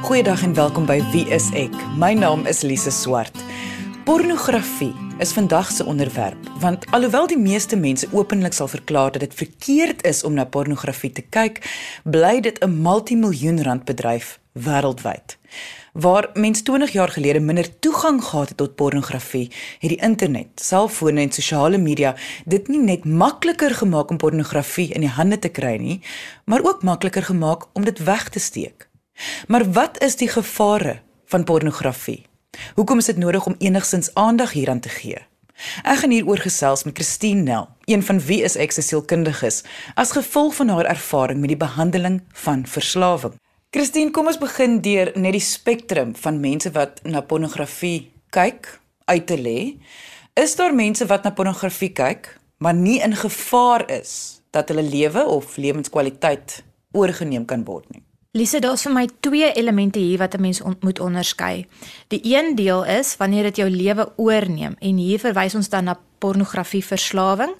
Goeiedag en welkom by Wie is ek? My naam is Lise Swart. Pornografie is vandag se onderwerp, want alhoewel die meeste mense openlik sal verklaar dat dit verkeerd is om na pornografie te kyk, bly dit 'n multimiljoen rand bedryf wêreldwyd. Waar mens 20 jaar gelede minder toegang gehad het tot pornografie, het die internet, selfone en sosiale media dit nie net makliker gemaak om pornografie in die hande te kry nie, maar ook makliker gemaak om dit weg te steek. Maar wat is die gevare van pornografie? Hoekom is dit nodig om enigsins aandag hieraan te gee? Ek gaan hieroor gesels met Christine Nel, een van wie is ek se sielkundiges, as gevolg van haar ervaring met die behandeling van verslawing. Christine, kom ons begin deur net die spektrum van mense wat na pornografie kyk uit te lê. Is daar mense wat na pornografie kyk, maar nie in gevaar is dat hulle lewe of lewenskwaliteit oorgeneem kan word nie? Lise, daar's vir my twee elemente hier wat 'n mens on moet onderskei. Die een deel is wanneer dit jou lewe oorneem en hier verwys ons dan na pornografieverslawing.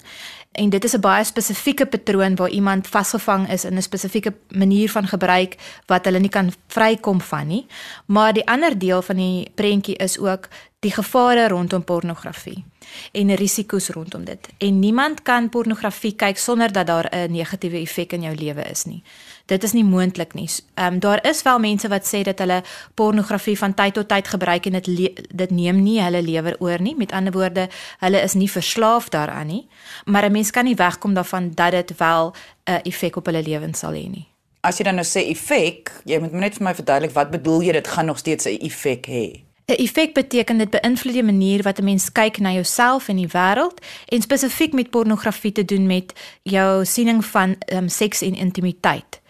En dit is 'n baie spesifieke patroon waar iemand vasgevang is in 'n spesifieke manier van gebruik wat hulle nie kan vrykom van nie. Maar die ander deel van die prentjie is ook die gevare rondom pornografie en risiko's rondom dit. En niemand kan pornografie kyk sonder dat daar 'n negatiewe effek in jou lewe is nie. Dit is nie moontlik nie. Ehm um, daar is wel mense wat sê dat hulle pornografie van tyd tot tyd gebruik en dit dit neem nie hulle lewer oor nie. Met ander woorde, hulle is nie verslaaf daaraan nie. Maar 'n mens kan nie wegkom daarvan dat dit wel 'n uh, effek op hulle lewens sal hê nie. As jy dan nou sê effek, jy moet net vir my verduidelik wat bedoel jy dit gaan nog steeds 'n effek hê? 'n Effek beteken dit beïnvloed die manier wat 'n mens kyk na jouself en die wêreld en spesifiek met pornografie te doen met jou siening van um, seks en intimiteit.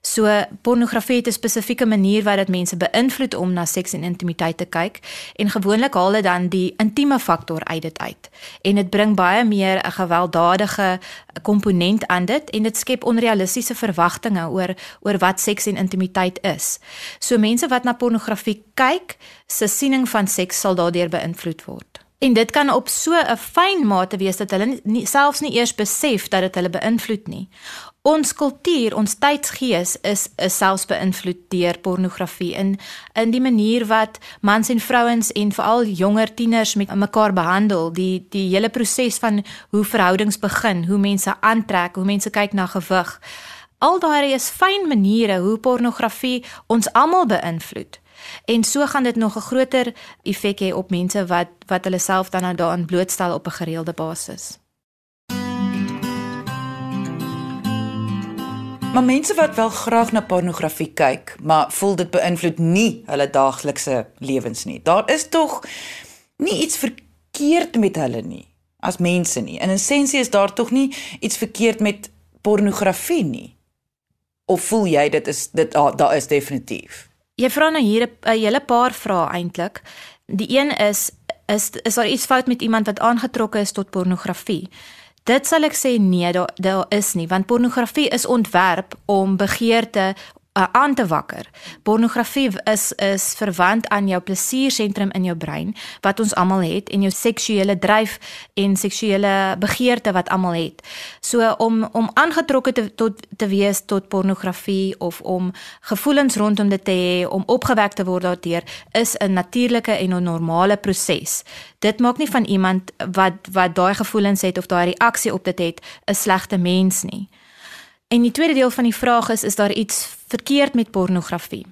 So pornografie het 'n spesifieke manier wat dit mense beïnvloed om na seks en intimiteit te kyk en gewoonlik haal dit dan die intieme faktor uit dit uit. En dit bring baie meer 'n gewelddadige komponent aan dit en dit skep onrealistiese verwagtinge oor oor wat seks en intimiteit is. So mense wat na pornografie kyk, se siening van seks sal daardeur beïnvloed word. En dit kan op so 'n fyn mate wees dat hulle nie selfs nie eers besef dat dit hulle beïnvloed nie. Ons kultuur, ons tydsgees is is selfs beïnvloed deur pornografie in in die manier wat mans en vrouens en veral jonger tieners met mekaar behandel, die die hele proses van hoe verhoudings begin, hoe mense aantrek, hoe mense kyk na gewig. Al daai is fyn maniere hoe pornografie ons almal beïnvloed. En so gaan dit nog 'n groter effek hê op mense wat wat hulle self dan nou daaraan blootstel op 'n gereelde basis. Maar mense wat wel graag na pornografie kyk, maar voel dit beïnvloed nie hulle daaglikse lewens nie. Daar is tog nie iets verkeerd met hulle nie as mense nie. In essensie is daar tog nie iets verkeerd met pornografie nie. Of voel jy dit is dit ah, daar is definitief Jy vra nou hier 'n hele paar vrae eintlik. Die een is is is daar iets fout met iemand wat aangetrokke is tot pornografie? Dit sal ek sê nee, daar daar is nie, want pornografie is ontwerp om begeerte uh, aan te wakker. Pornografie is is verwant aan jou plesiersentrum in jou brein wat ons almal het en jou seksuele dryf en seksuele begeerte wat almal het. So om om aangetrokke te tot te wees tot pornografie of om gevoelens rondom dit te hê, om opgewek te word daardeur is 'n natuurlike en 'n normale proses. Dit maak nie van iemand wat wat daai gevoelens het of daai reaksie op dit het 'n slegte mens nie. En die tweede deel van die vraag is is daar iets verkeerd met pornografie?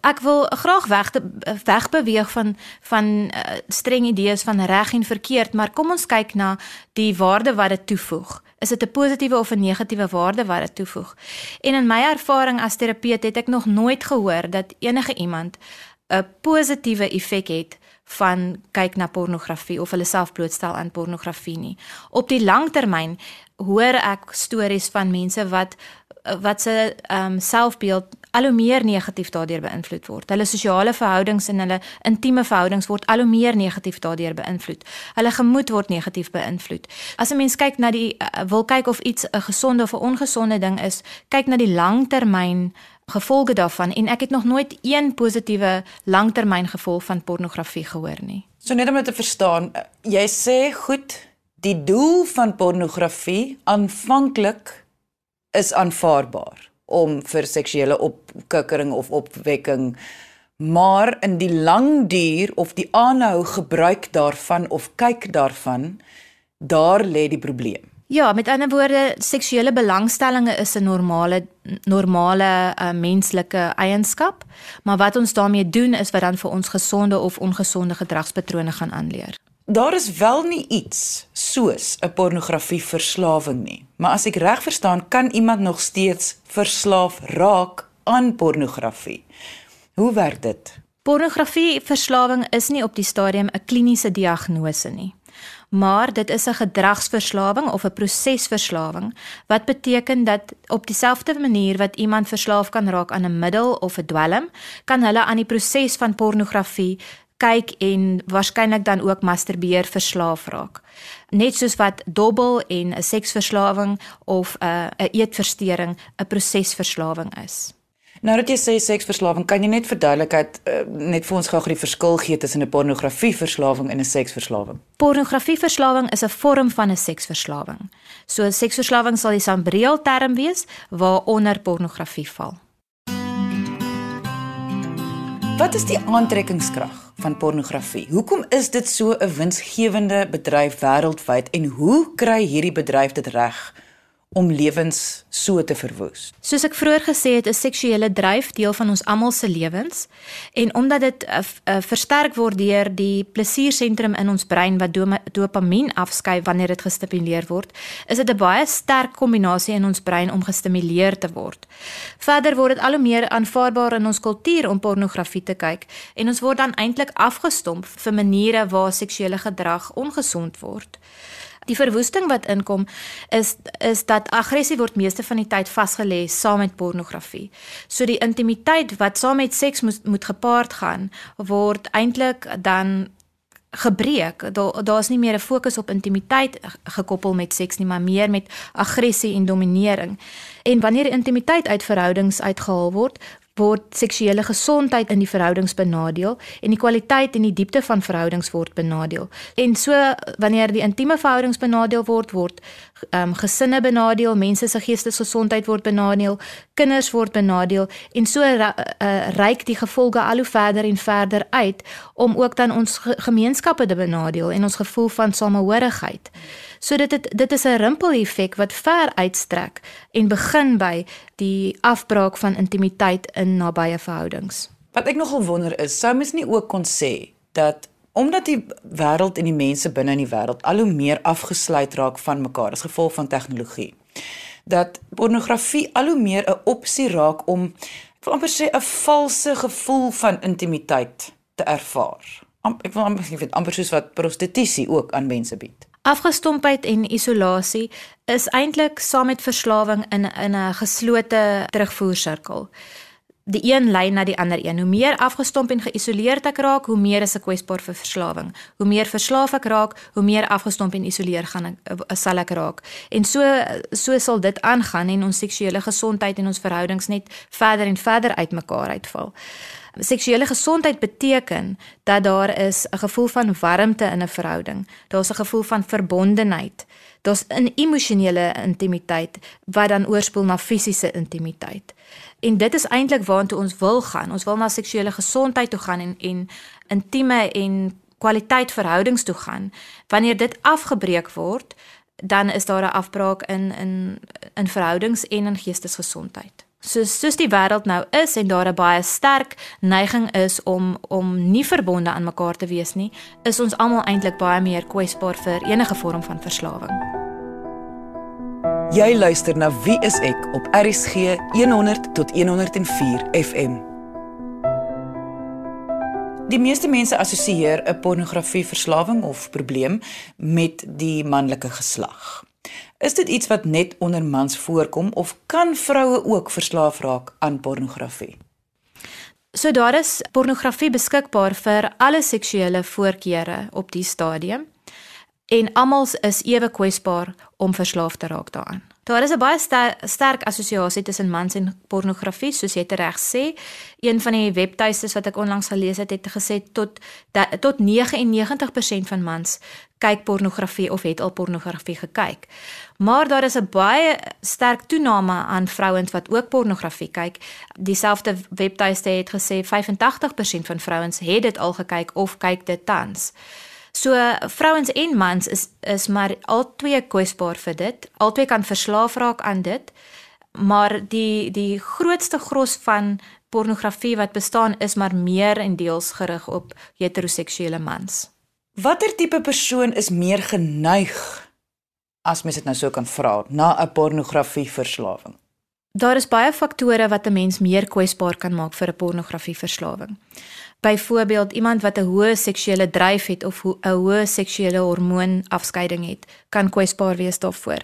Ek wil graag weg te, wegbeweeg van van uh, streng idees van reg en verkeerd, maar kom ons kyk na die waarde wat dit toevoeg. Is dit 'n positiewe of 'n negatiewe waarde wat dit toevoeg? En in my ervaring as terapeut het ek nog nooit gehoor dat enige iemand 'n positiewe effek het van kyk na pornografie of hulle self blootstel aan pornografie nie. Op die langtermyn hoor ek stories van mense wat wat se um, selfbeeld al hoe meer negatief daardeur beïnvloed word. Hulle sosiale verhoudings en hulle intieme verhoudings word al hoe meer negatief daardeur beïnvloed. Hulle gemoed word negatief beïnvloed. As 'n mens kyk na die uh, wil kyk of iets 'n gezonde of 'n ongesonde ding is, kyk na die langtermyn gevolge daarvan en ek het nog nooit een positiewe langtermyn gevolg van pornografie gehoor nie. So net om dit te verstaan, jy sê goed, die doel van pornografie aanvanklik is aanvaarbaar. Om vir seksuele opkikkering of opwekking maar in die lang duur of die aanhou gebruik daarvan of kyk daarvan daar lê die probleem. Ja, met ander woorde, seksuele belangstellinge is 'n normale normale uh, menslike eienskap, maar wat ons daarmee doen is wat dan vir ons gesonde of ongesonde gedragspatrone gaan aanleer. Daar is wel nie iets soos 'n pornografieverslawing nie, maar as ek reg verstaan, kan iemand nog steeds verslaaf raak aan pornografie. Hoe werk dit? Pornografieverslawing is nie op die stadium 'n kliniese diagnose nie maar dit is 'n gedragsverslawing of 'n prosesverslawing wat beteken dat op dieselfde manier wat iemand verslaaf kan raak aan 'n middel of 'n dwelm, kan hulle aan die proses van pornografie kyk en waarskynlik dan ook masturbeer verslaaf raak. Net soos wat dobbel en 'n seksverslawing of 'n 'n eetversteuring 'n prosesverslawing is. Nou dat jy sê seksverslawing, kan jy net verduidelikheid uh, net vir ons gou die verskil gee tussen 'n pornografieverslawing en 'n seksverslawing? Pornografieverslawing is 'n vorm van 'n seksverslawing. So seksverslawing sal die sambreel term wees waaronder pornografie val. Wat is die aantrekkingskrag van pornografie? Hoekom is dit so 'n winsgewende bedryf wêreldwyd en hoe kry hierdie bedryf dit reg om lewens so te verwoes. Soos ek vroeër gesê het, is seksuele dryf deel van ons almal se lewens en omdat dit uh, uh, versterk word deur die plesiersentrum in ons brein wat dopamien afskei wanneer dit gestimuleer word, is dit 'n baie sterk kombinasie in ons brein om gestimuleer te word. Verder word dit al hoe meer aanvaarbaar in ons kultuur om pornografie te kyk en ons word dan eintlik afgestomp vir maniere waar seksuele gedrag ongesond word. Die verwoesting wat inkom is is dat aggressie word meeste van die tyd vasgelê saam met pornografie. So die intimiteit wat saam met seks moet moet gepaard gaan, word eintlik dan gebreek. Daar daar's nie meer 'n fokus op intimiteit gekoppel met seks nie, maar meer met aggressie en dominering. En wanneer intimiteit uit verhoudings uitgehaal word, word seksuele gesondheid in die verhoudings benadeel en die kwaliteit en die diepte van verhoudings word benadeel. En so wanneer die intieme verhoudings benadeel word, word ehm um, gesinne benadeel, mense se geestesgesondheid word benadeel, kinders word benadeel en so uh, reik die gevolge al hoe verder en verder uit om ook dan ons gemeenskappe te benadeel en ons gevoel van samehorigheid. So dit het, dit is 'n rimpel-effek wat ver uitstrek en begin by die afbraak van intimiteit in nabye verhoudings. Wat ek nogal wonder is, sou mens nie ook kon sê dat omdat die wêreld en die mense binne in die wêreld al hoe meer afgesluit raak van mekaar as gevolg van tegnologie, dat pornografie al hoe meer 'n opsie raak om ek wil amper sê 'n valse gevoel van intimiteit te ervaar. Ek wil amper sê amper soos wat prostitusie ook aan mense bied. Afgestompheid en isolasie is eintlik saam met verslawing in in 'n geslote terugvoersirkel. Die een lei na die ander een. Hoe meer afgestomp en geïsoleerd ek raak, hoe meer is ek kwesbaar vir verslawing. Hoe meer verslaaf ek raak, hoe meer afgestomp en isoleer gaan ek sal ek raak. En so so sal dit aangaan en ons seksuele gesondheid en ons verhoudings net verder en verder uitmekaar uitval seksuele gesondheid beteken dat daar is 'n gevoel van warmte in 'n verhouding. Daar's 'n gevoel van verbondenheid. Daar's 'n emosionele intimiteit wat dan oorspoel na fisiese intimiteit. En dit is eintlik waartoe ons wil gaan. Ons wil na seksuele gesondheid toe gaan en en intieme en kwaliteit verhoudings toe gaan. Wanneer dit afgebreek word, dan is daar 'n afbraak in in in verhoudings en in geestesgesondheid soos soos die wêreld nou is en daar 'n baie sterk neiging is om om nie verbonde aan mekaar te wees nie, is ons almal eintlik baie meer kwesbaar vir enige vorm van verslawing. Jy luister na Wie is ek op RCG 100 tot 104 FM. Die meeste mense assosieer 'n pornografieverslawing of probleem met die manlike geslag. Is dit iets wat net onder mans voorkom of kan vroue ook verslaaf raak aan pornografie? So daar is pornografie beskikbaar vir alle seksuele voorkeure op die stadium en almal is ewe kwesbaar om verslaaf te raak daaraan. Daar is 'n baie ster sterk assosiasie tussen mans en pornografie, soos jy reg sê. Een van die webtuistes wat ek onlangs gelees het, het gesê tot da, tot 99% van mans kyk pornografie of het al pornografie gekyk. Maar daar is 'n baie sterk toename aan vrouens wat ook pornografie kyk. Dieselfde webtuiste het gesê 85% van vrouens het dit al gekyk of kyk dit tans. So vrouens en mans is is maar albei kwesbaar vir dit. Albei kan verslaaf raak aan dit. Maar die die grootste gros van pornografie wat bestaan is maar meer en deels gerig op heteroseksuele mans. Watter tipe persoon is meer geneig as mens dit nou sou kan vra na 'n pornografieverslawing? Daar is baie faktore wat 'n mens meer kwesbaar kan maak vir 'n pornografieverslawing. Byvoorbeeld iemand wat 'n hoë seksuele dryf het of 'n hoë seksuele hormoonafskeiding het, kan kwesbaar wees daarvoor.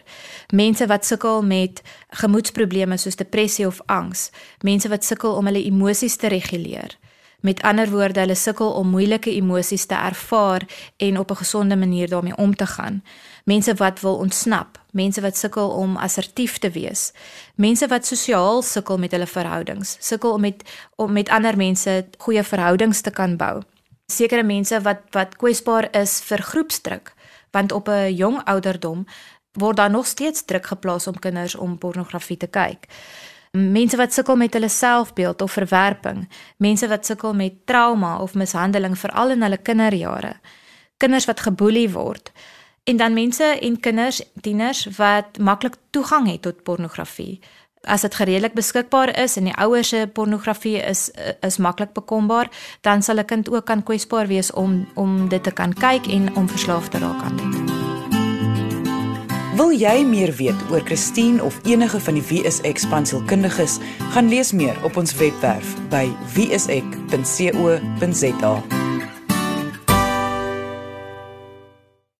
Mense wat sukkel met gemoedsprobleme soos depressie of angs, mense wat sukkel om hulle emosies te reguleer. Met ander woorde, hulle sukkel om moeilike emosies te ervaar en op 'n gesonde manier daarmee om te gaan. Mense wat wil ontsnap, mense wat sukkel om assertief te wees. Mense wat sosiaal sukkel met hulle verhoudings, sukkel om met om met ander mense goeie verhoudings te kan bou. Sekere mense wat wat kwesbaar is vir groepsdruk, want op 'n jong ouderdom word daar nog steeds druk geplaas om kinders om pornografie te kyk mense wat sukkel met hulle selfbeeld of verwerping, mense wat sukkel met trauma of mishandeling veral in hulle kinderjare, kinders wat geboelie word en dan mense en kinders, tieners wat maklik toegang het tot pornografie. As dit gereedelik beskikbaar is en die ouers se pornografie is is maklik bekombaar, dan sal 'n kind ook kan kwesbaar wees om om dit te kan kyk en om verslaaf te raak aan dit. Wil jy meer weet oor Christine of enige van die WSX spansielkundiges, gaan lees meer op ons webwerf by wsx.co.za.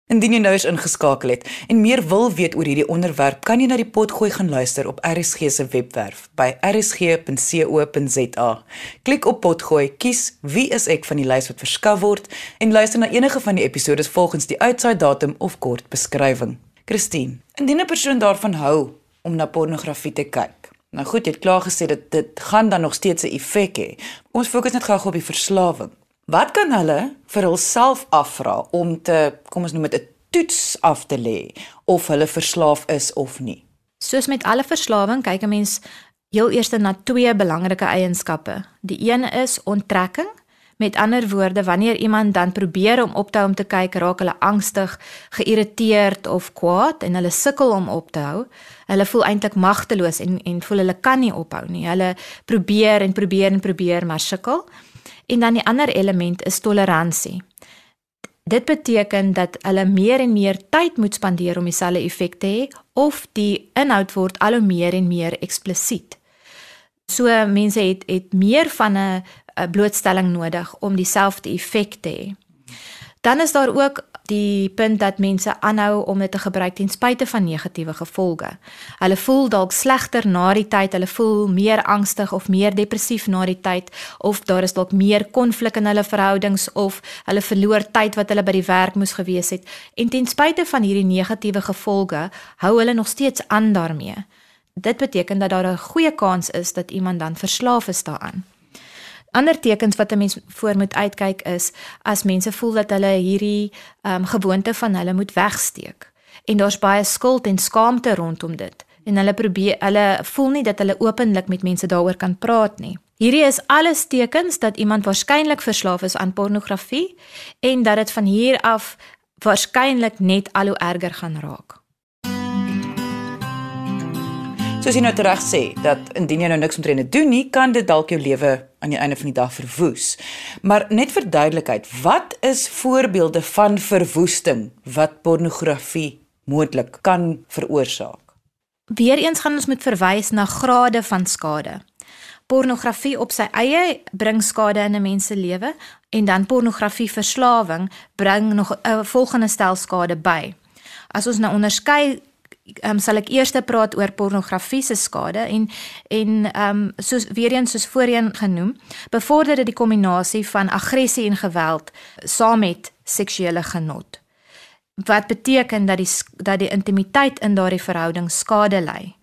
Indien jy nou eens ingeskakel het en meer wil weet oor hierdie onderwerp, kan jy na die potgooi gaan luister op RSG se webwerf by rsg.co.za. Klik op potgooi, kies wie is ek van die lys wat verskaf word en luister na enige van die episode volgens die uitsaai datum of kort beskrywing. Christine, indien 'n persoon daarvan hou om na pornografie te kyk. Nou goed, jy het klaar gesê dat dit gaan dan nog steeds 'n effek hê. Ons fokus net gou op die verslawing. Wat kan hulle vir hulself afvra om te kom ons noem dit 'n toets af te lê of hulle verslaaf is of nie? Soos met alle verslawing, kyk 'n mens heel eers na twee belangrike eienskappe. Die een is onttrekking Met ander woorde, wanneer iemand dan probeer om op te hou om te kyk, raak hulle angstig, geïrriteerd of kwaad en hulle sukkel om op te hou. Hulle voel eintlik magteloos en en voel hulle kan nie ophou nie. Hulle probeer en probeer en probeer maar sukkel. En dan die ander element is toleransie. Dit beteken dat hulle meer en meer tyd moet spandeer om dieselfde effek te hê of die inhoud word al hoe meer en meer eksplisiet. So mense het het meer van 'n 'n blootstelling nodig om dieselfde effek te hê. Dan is daar ook die punt dat mense aanhou om dit te gebruik ten spyte van negatiewe gevolge. Hulle voel dalk slegter na die tyd, hulle voel meer angstig of meer depressief na die tyd of daar is dalk meer konflik in hulle verhoudings of hulle verloor tyd wat hulle by die werk moes gewees het en ten spyte van hierdie negatiewe gevolge hou hulle nog steeds aan daarmee. Dit beteken dat daar 'n goeie kans is dat iemand dan verslaaf is daaraan. Ander tekens wat 'n mens voor moet uitkyk is as mense voel dat hulle hierdie um, gewoonte van hulle moet wegsteek en daar's baie skuld en skaamte rondom dit en hulle probeer hulle voel nie dat hulle openlik met mense daaroor kan praat nie. Hierdie is alles tekens dat iemand waarskynlik verslaaf is aan pornografie en dat dit van hier af waarskynlik net al hoe erger gaan raak. Soos jy nou reg sê dat indien jy nou niks omtrent doen nie, kan dit dalk jou lewe aan die einde van die dag verwoes. Maar net vir duidelikheid, wat is voorbeelde van verwoesting wat pornografie moontlik kan veroorsaak? Weereens gaan ons moet verwys na grade van skade. Pornografie op sy eie bring skade in 'n mens se lewe en dan pornografie verslawing bring nog 'n volgende stel skade by. As ons nou onderskei um, sal ek eers praat oor pornografie se skade en en ehm um, soos weer eens soos voorheen genoem, bevorder dit die kombinasie van aggressie en geweld saam met seksuele genot. wat beteken dat die dat die intimiteit in daardie verhouding skade ly.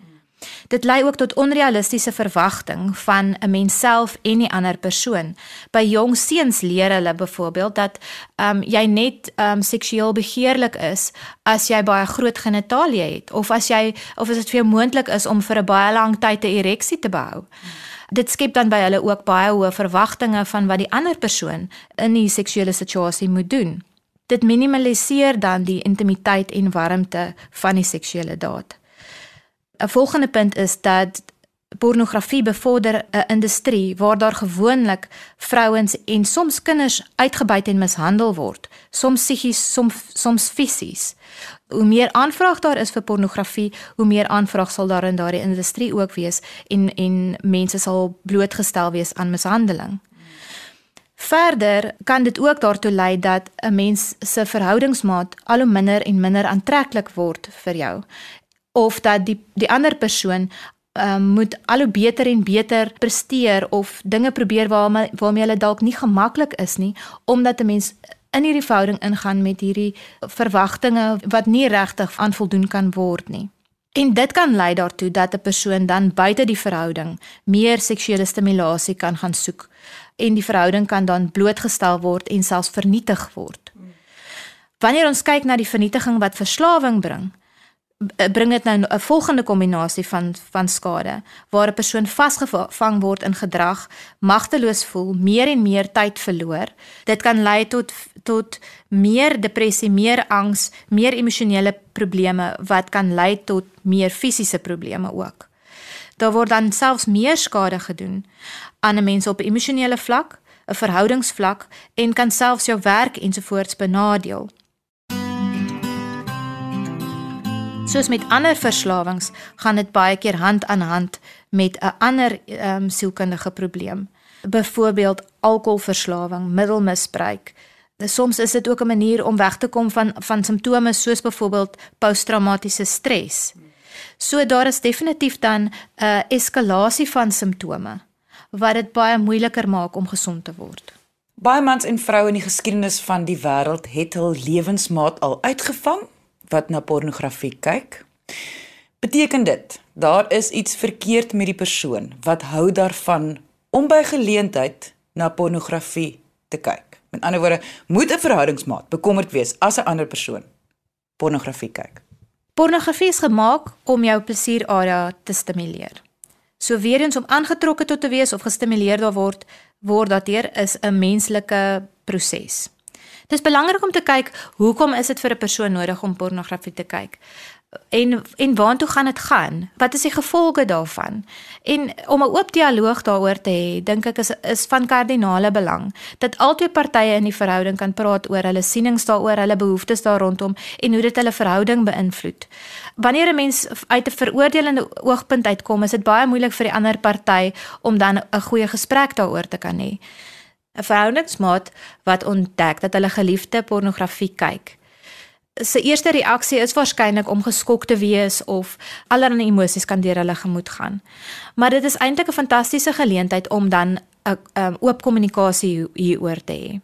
Dit lei ook tot onrealistiese verwagting van 'n mens self en die ander persoon. By jong seuns leer hulle byvoorbeeld dat ehm um, jy net ehm um, seksueel begeerlik is as jy baie groot genitalie het of as jy of as dit vir jou moontlik is om vir 'n baie lang tyd 'n ereksie te behou. Dit skep dan by hulle ook baie hoë verwagtinge van wat die ander persoon in die seksuele situasie moet doen. Dit minimaliseer dan die intimiteit en warmte van die seksuele daad. 'n volgende punt is dat pornografie bevorder 'n industrie waar daar gewoonlik vrouens en soms kinders uitgebuit en mishandel word, soms psigies, soms soms fisies. Hoe meer aanvraag daar is vir pornografie, hoe meer aanvraag sal daar in daardie industrie ook wees en en mense sal blootgestel wees aan mishandeling. Verder kan dit ook daartoe lei dat 'n mens se verhoudingsmaat al hoe minder en minder aantreklik word vir jou of dat die die ander persoon um, moet al hoe beter en beter presteer of dinge probeer waarmee waarmee hulle dalk nie gemaklik is nie omdat 'n mens in hierdie verhouding ingaan met hierdie verwagtinge wat nie regtig aan voldoen kan word nie. En dit kan lei daartoe dat 'n persoon dan buite die verhouding meer seksuele stimulasie kan gaan soek en die verhouding kan dan blootgestel word en selfs vernietig word. Wanneer ons kyk na die vernietiging wat verslawing bring, bring dit nou 'n volgende kombinasie van van skade waar 'n persoon vasgevang word in gedrag, magteloos voel, meer en meer tyd verloor. Dit kan lei tot tot meer depressie, meer angs, meer emosionele probleme wat kan lei tot meer fisiese probleme ook. Daar word dan selfs meer skade gedoen aan 'n mens op emosionele vlak, 'n verhoudingsvlak en kan selfs jou werk ensovoorts benadeel. Soos met ander verslawings gaan dit baie keer hand aan hand met 'n ander ehm um, sielkundige probleem. Byvoorbeeld alkoholverslawing, middelmisbruik. Soms is dit ook 'n manier om weg te kom van van simptome soos byvoorbeeld posttraumatiese stres. So daar is definitief dan 'n uh, eskalasie van simptome wat dit baie moeiliker maak om gesond te word. Baie mans en vroue in die geskiedenis van die wêreld het hul lewensmaat al uitgevang wat na pornografie kyk, beteken dit daar is iets verkeerd met die persoon wat hou daarvan om by geleentheid na pornografie te kyk. Met ander woorde, moet 'n verhoudingsmaat bekommerd wees as 'n ander persoon pornografie kyk. Pornografie is gemaak om jou plesierarea te stimuleer. So weer eens om aangetrokke tot te wees of gestimuleer daar word, word daardeur is 'n menslike proses. Dis belangrik om te kyk hoekom is dit vir 'n persoon nodig om pornografie te kyk? En en waartoe gaan dit gaan? Wat is die gevolge daarvan? En om 'n oop dialoog daaroor te hê, dink ek is is van kardinale belang dat albei partye in die verhouding kan praat oor hulle sienings daaroor, hulle behoeftes daar rondom en hoe dit hulle verhouding beïnvloed. Wanneer 'n mens uit 'n veroordelende oogpunt uitkom, is dit baie moeilik vir die ander party om dan 'n goeie gesprek daaroor te kan hê. 'n verhoudingsmaat wat ontdek dat hulle geliefde pornografie kyk. Sy eerste reaksie is waarskynlik om geskok te wees of allerlei emosies kan deur hulle gemoed gaan. Maar dit is eintlik 'n fantastiese geleentheid om dan 'n um, oop kommunikasie hieroor te hê.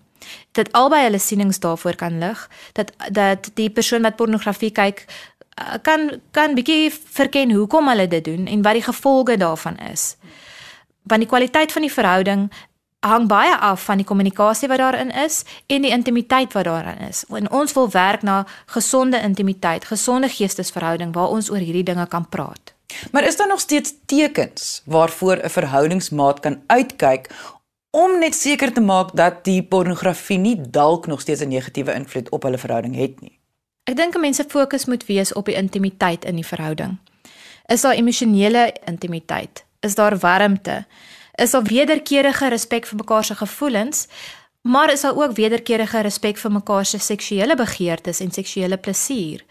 Dat albei hulle sienings daarvoor kan lig, dat dat die persoon wat pornografie kyk uh, kan kan bietjie verken hoekom hulle dit doen en wat die gevolge daarvan is. Want die kwaliteit van die verhouding hang baie af van die kommunikasie wat daarin is en die intimiteit wat daarin is. En ons wil werk na gesonde intimiteit, gesonde geestesverhouding waar ons oor hierdie dinge kan praat. Maar is daar nog steeds tekens waarvoor 'n verhoudingsmaat kan uitkyk om net seker te maak dat die pornografie nie dalk nog steeds 'n negatiewe invloed op hulle verhouding het nie? Ek dink mense fokus moet wees op die intimiteit in die verhouding. Is daar emosionele intimiteit? Is daar warmte? Is daar wederkerige respek vir mekaar se gevoelens, maar is daar ook wederkerige respek vir mekaar se seksuele begeertes en seksuele plesier.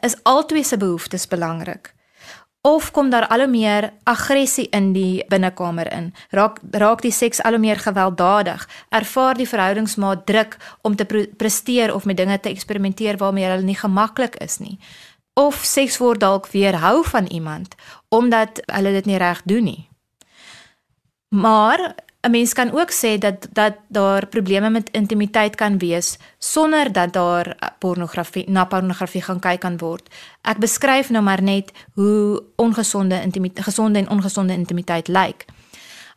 Is albei se behoeftes belangrik? Of kom daar al hoe meer aggressie in die binnekamer in? Raak raak die seks al hoe meer gewelddadig? Ervaar die verhoudingsmaat druk om te presteer of met dinge te eksperimenteer waarmee hulle nie gemaklik is nie? Of seks word dalk weerhou van iemand omdat hulle dit nie reg doen nie? Maar 'n Mens kan ook sê dat dat daar probleme met intimiteit kan wees sonder dat daar pornografie na pornografie gaan kyk kan word. Ek beskryf nou maar net hoe ongesonde intimiteit gesonde en ongesonde intimiteit lyk. Like.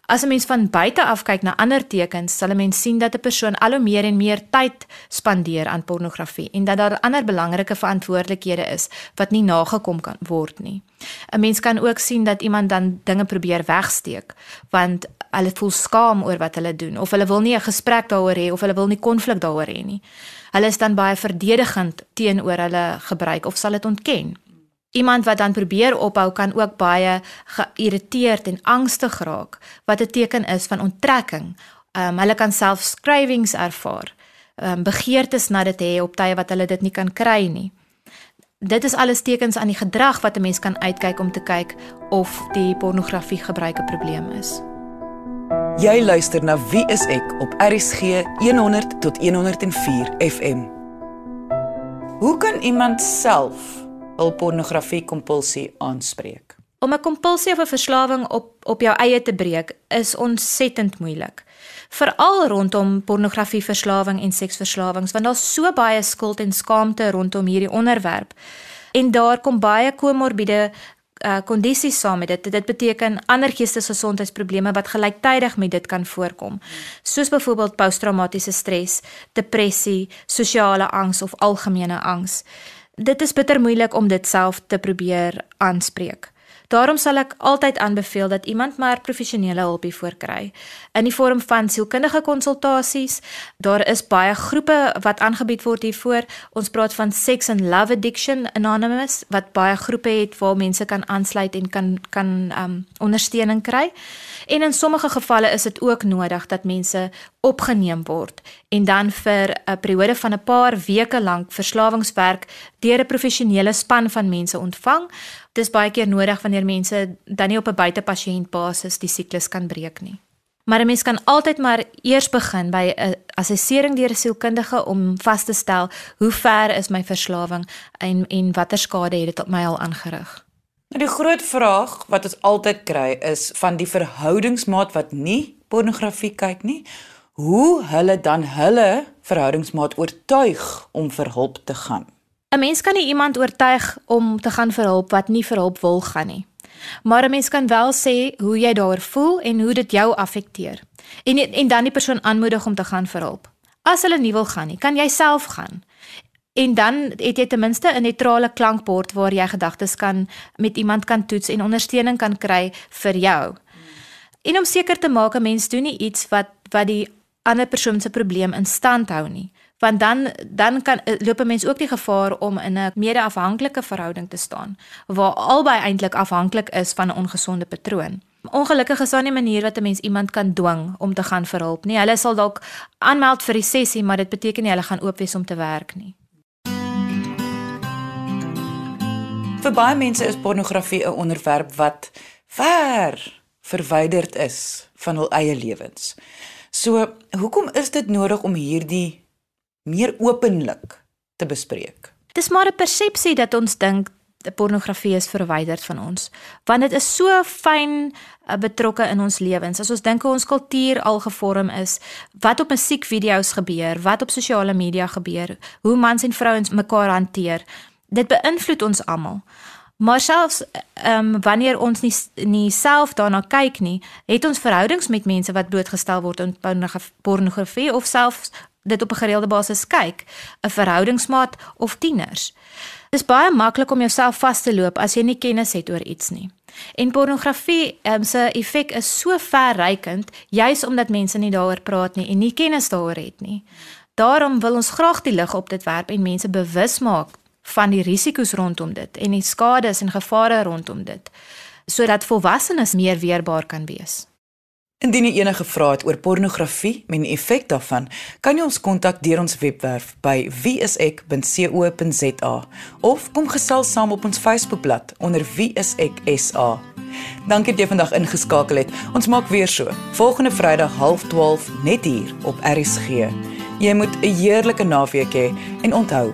As 'n mens van buite af kyk na ander tekens, sal 'n mens sien dat 'n persoon al hoe meer en meer tyd spandeer aan pornografie en dat daar ander belangrike verantwoordelikhede is wat nie nagekom kan word nie. 'n Mens kan ook sien dat iemand dan dinge probeer wegsteek want hulle voel skaam oor wat hulle doen of hulle wil nie 'n gesprek daaroor hê of hulle wil nie konflik daaroor hê nie. Hulle is dan baie verdedigend teenoor hulle gebruik of sal dit ontken. Iemand wat dan probeer ophou kan ook baie geïrriteerd en angstig raak wat 'n teken is van onttrekking. Ehm um, hulle kan self cravings ervaar. Ehm um, begeertes na dit hê op tye wat hulle dit nie kan kry nie. Dit is alles tekens aan die gedrag wat 'n mens kan uitkyk om te kyk of die pornografie gebruik 'n probleem is. Jy luister na Wie is ek op RCG 100 tot 104 FM. Hoe kan iemand self hul pornografie kompulsie aanspreek. Om 'n kompulsie of 'n verslawing op op jou eie te breek is ontsettend moeilik. Veral rondom pornografie verslawing en seksverslawings want daar's so baie skuld en skaamte rondom hierdie onderwerp. En daar kom baie komorbiede uh kondisies saam met dit. Dit beteken ander geestesgesondheidsprobleme wat gelyktydig met dit kan voorkom. Soos byvoorbeeld posttraumatiese stres, depressie, sosiale angs of algemene angs. Dit is bitter moeilik om dit self te probeer aanspreek. Daarom sal ek altyd aanbeveel dat iemand maar professionele hulp hiervoor kry in die vorm van sielkundige konsultasies. Daar is baie groepe wat aangebied word hiervoor. Ons praat van Sex and Love Addiction Anonymous wat baie groepe het waar mense kan aansluit en kan kan um ondersteuning kry. En in sommige gevalle is dit ook nodig dat mense opgeneem word en dan vir 'n periode van 'n paar weke lank verslawingswerk deur 'n professionele span van mense ontvang. Dit is baie keer nodig wanneer mense dan nie op 'n buitepasiënt basis die siklus kan breek nie. Maar 'n mens kan altyd maar eers begin by 'n assessering deur 'n sielkundige om vas te stel hoe ver is my verslawing en en watter skade het dit op my al aangerig. Nou die groot vraag wat ons altyd kry is van die verhoudingsmaat wat nie pornografie kyk nie, hoe hulle dan hulle verhoudingsmaat oortuig om vir hulp te gaan. 'n Mens kan nie iemand oortuig om te gaan vir hulp wat nie vir hulp wil gaan nie. Maar 'n mens kan wel sê hoe jy daaroor voel en hoe dit jou affekteer. En en dan die persoon aanmoedig om te gaan vir hulp. As hulle nie wil gaan nie, kan jy self gaan. En dan het jy ten minste 'n neutrale klankbord waar jy gedagtes kan met iemand kan toets en ondersteuning kan kry vir jou. En om seker te maak 'n mens doen nie iets wat wat die ander persoon se probleem in stand hou nie, want dan dan kan loop 'n mens ook die gevaar om in 'n mede-afhanklike verhouding te staan waar albei eintlik afhanklik is van 'n ongesonde patroon. Ongelukkig is daar nie 'n manier wat 'n mens iemand kan dwing om te gaan vir hulp nie. Hulle sal dalk aanmeld vir die sessie, maar dit beteken nie hulle gaan oop wees om te werk nie. Vir baie mense is pornografie 'n onderwerp wat ver verwyderd is van hul eie lewens. So, hoekom is dit nodig om hierdie meer openlik te bespreek? Dis maar 'n persepsie dat ons dink pornografie is verwyderd van ons, want dit is so fyn uh, betrokke in ons lewens. As ons dink hoe ons kultuur al gevorm is, wat op musiekvideo's gebeur, wat op sosiale media gebeur, hoe mans en vrouens mekaar hanteer dit beïnvloed ons almal. Maar selfs ehm um, wanneer ons nie nie self daarna kyk nie, het ons verhoudings met mense wat blootgestel word aan pornografie of selfs dit op 'n gereelde basis kyk, 'n verhoudingsmaat of tieners. Dit is baie maklik om jouself vas te loop as jy nie kennis het oor iets nie. En pornografie um, se effek is so verrykend juis omdat mense nie daaroor praat nie en nie kennis daaroor het nie. Daarom wil ons graag die lig op dit werp en mense bewus maak van die risiko's rondom dit en die skades en gevare rondom dit sodat volwassenes meer weerbaar kan wees. Indien jy enige vrae het oor pornografie en die effek daarvan, kan jy ons kontak deur ons webwerf by wieisek.co.za of kom gesels saam op ons Facebookblad onder wieiseksa. Dankie dat jy vandag ingeskakel het. Ons maak weer so. Volgende Vrydag 12:30 net hier op RSG. Jy moet 'n heerlike naweek hê he, en onthou,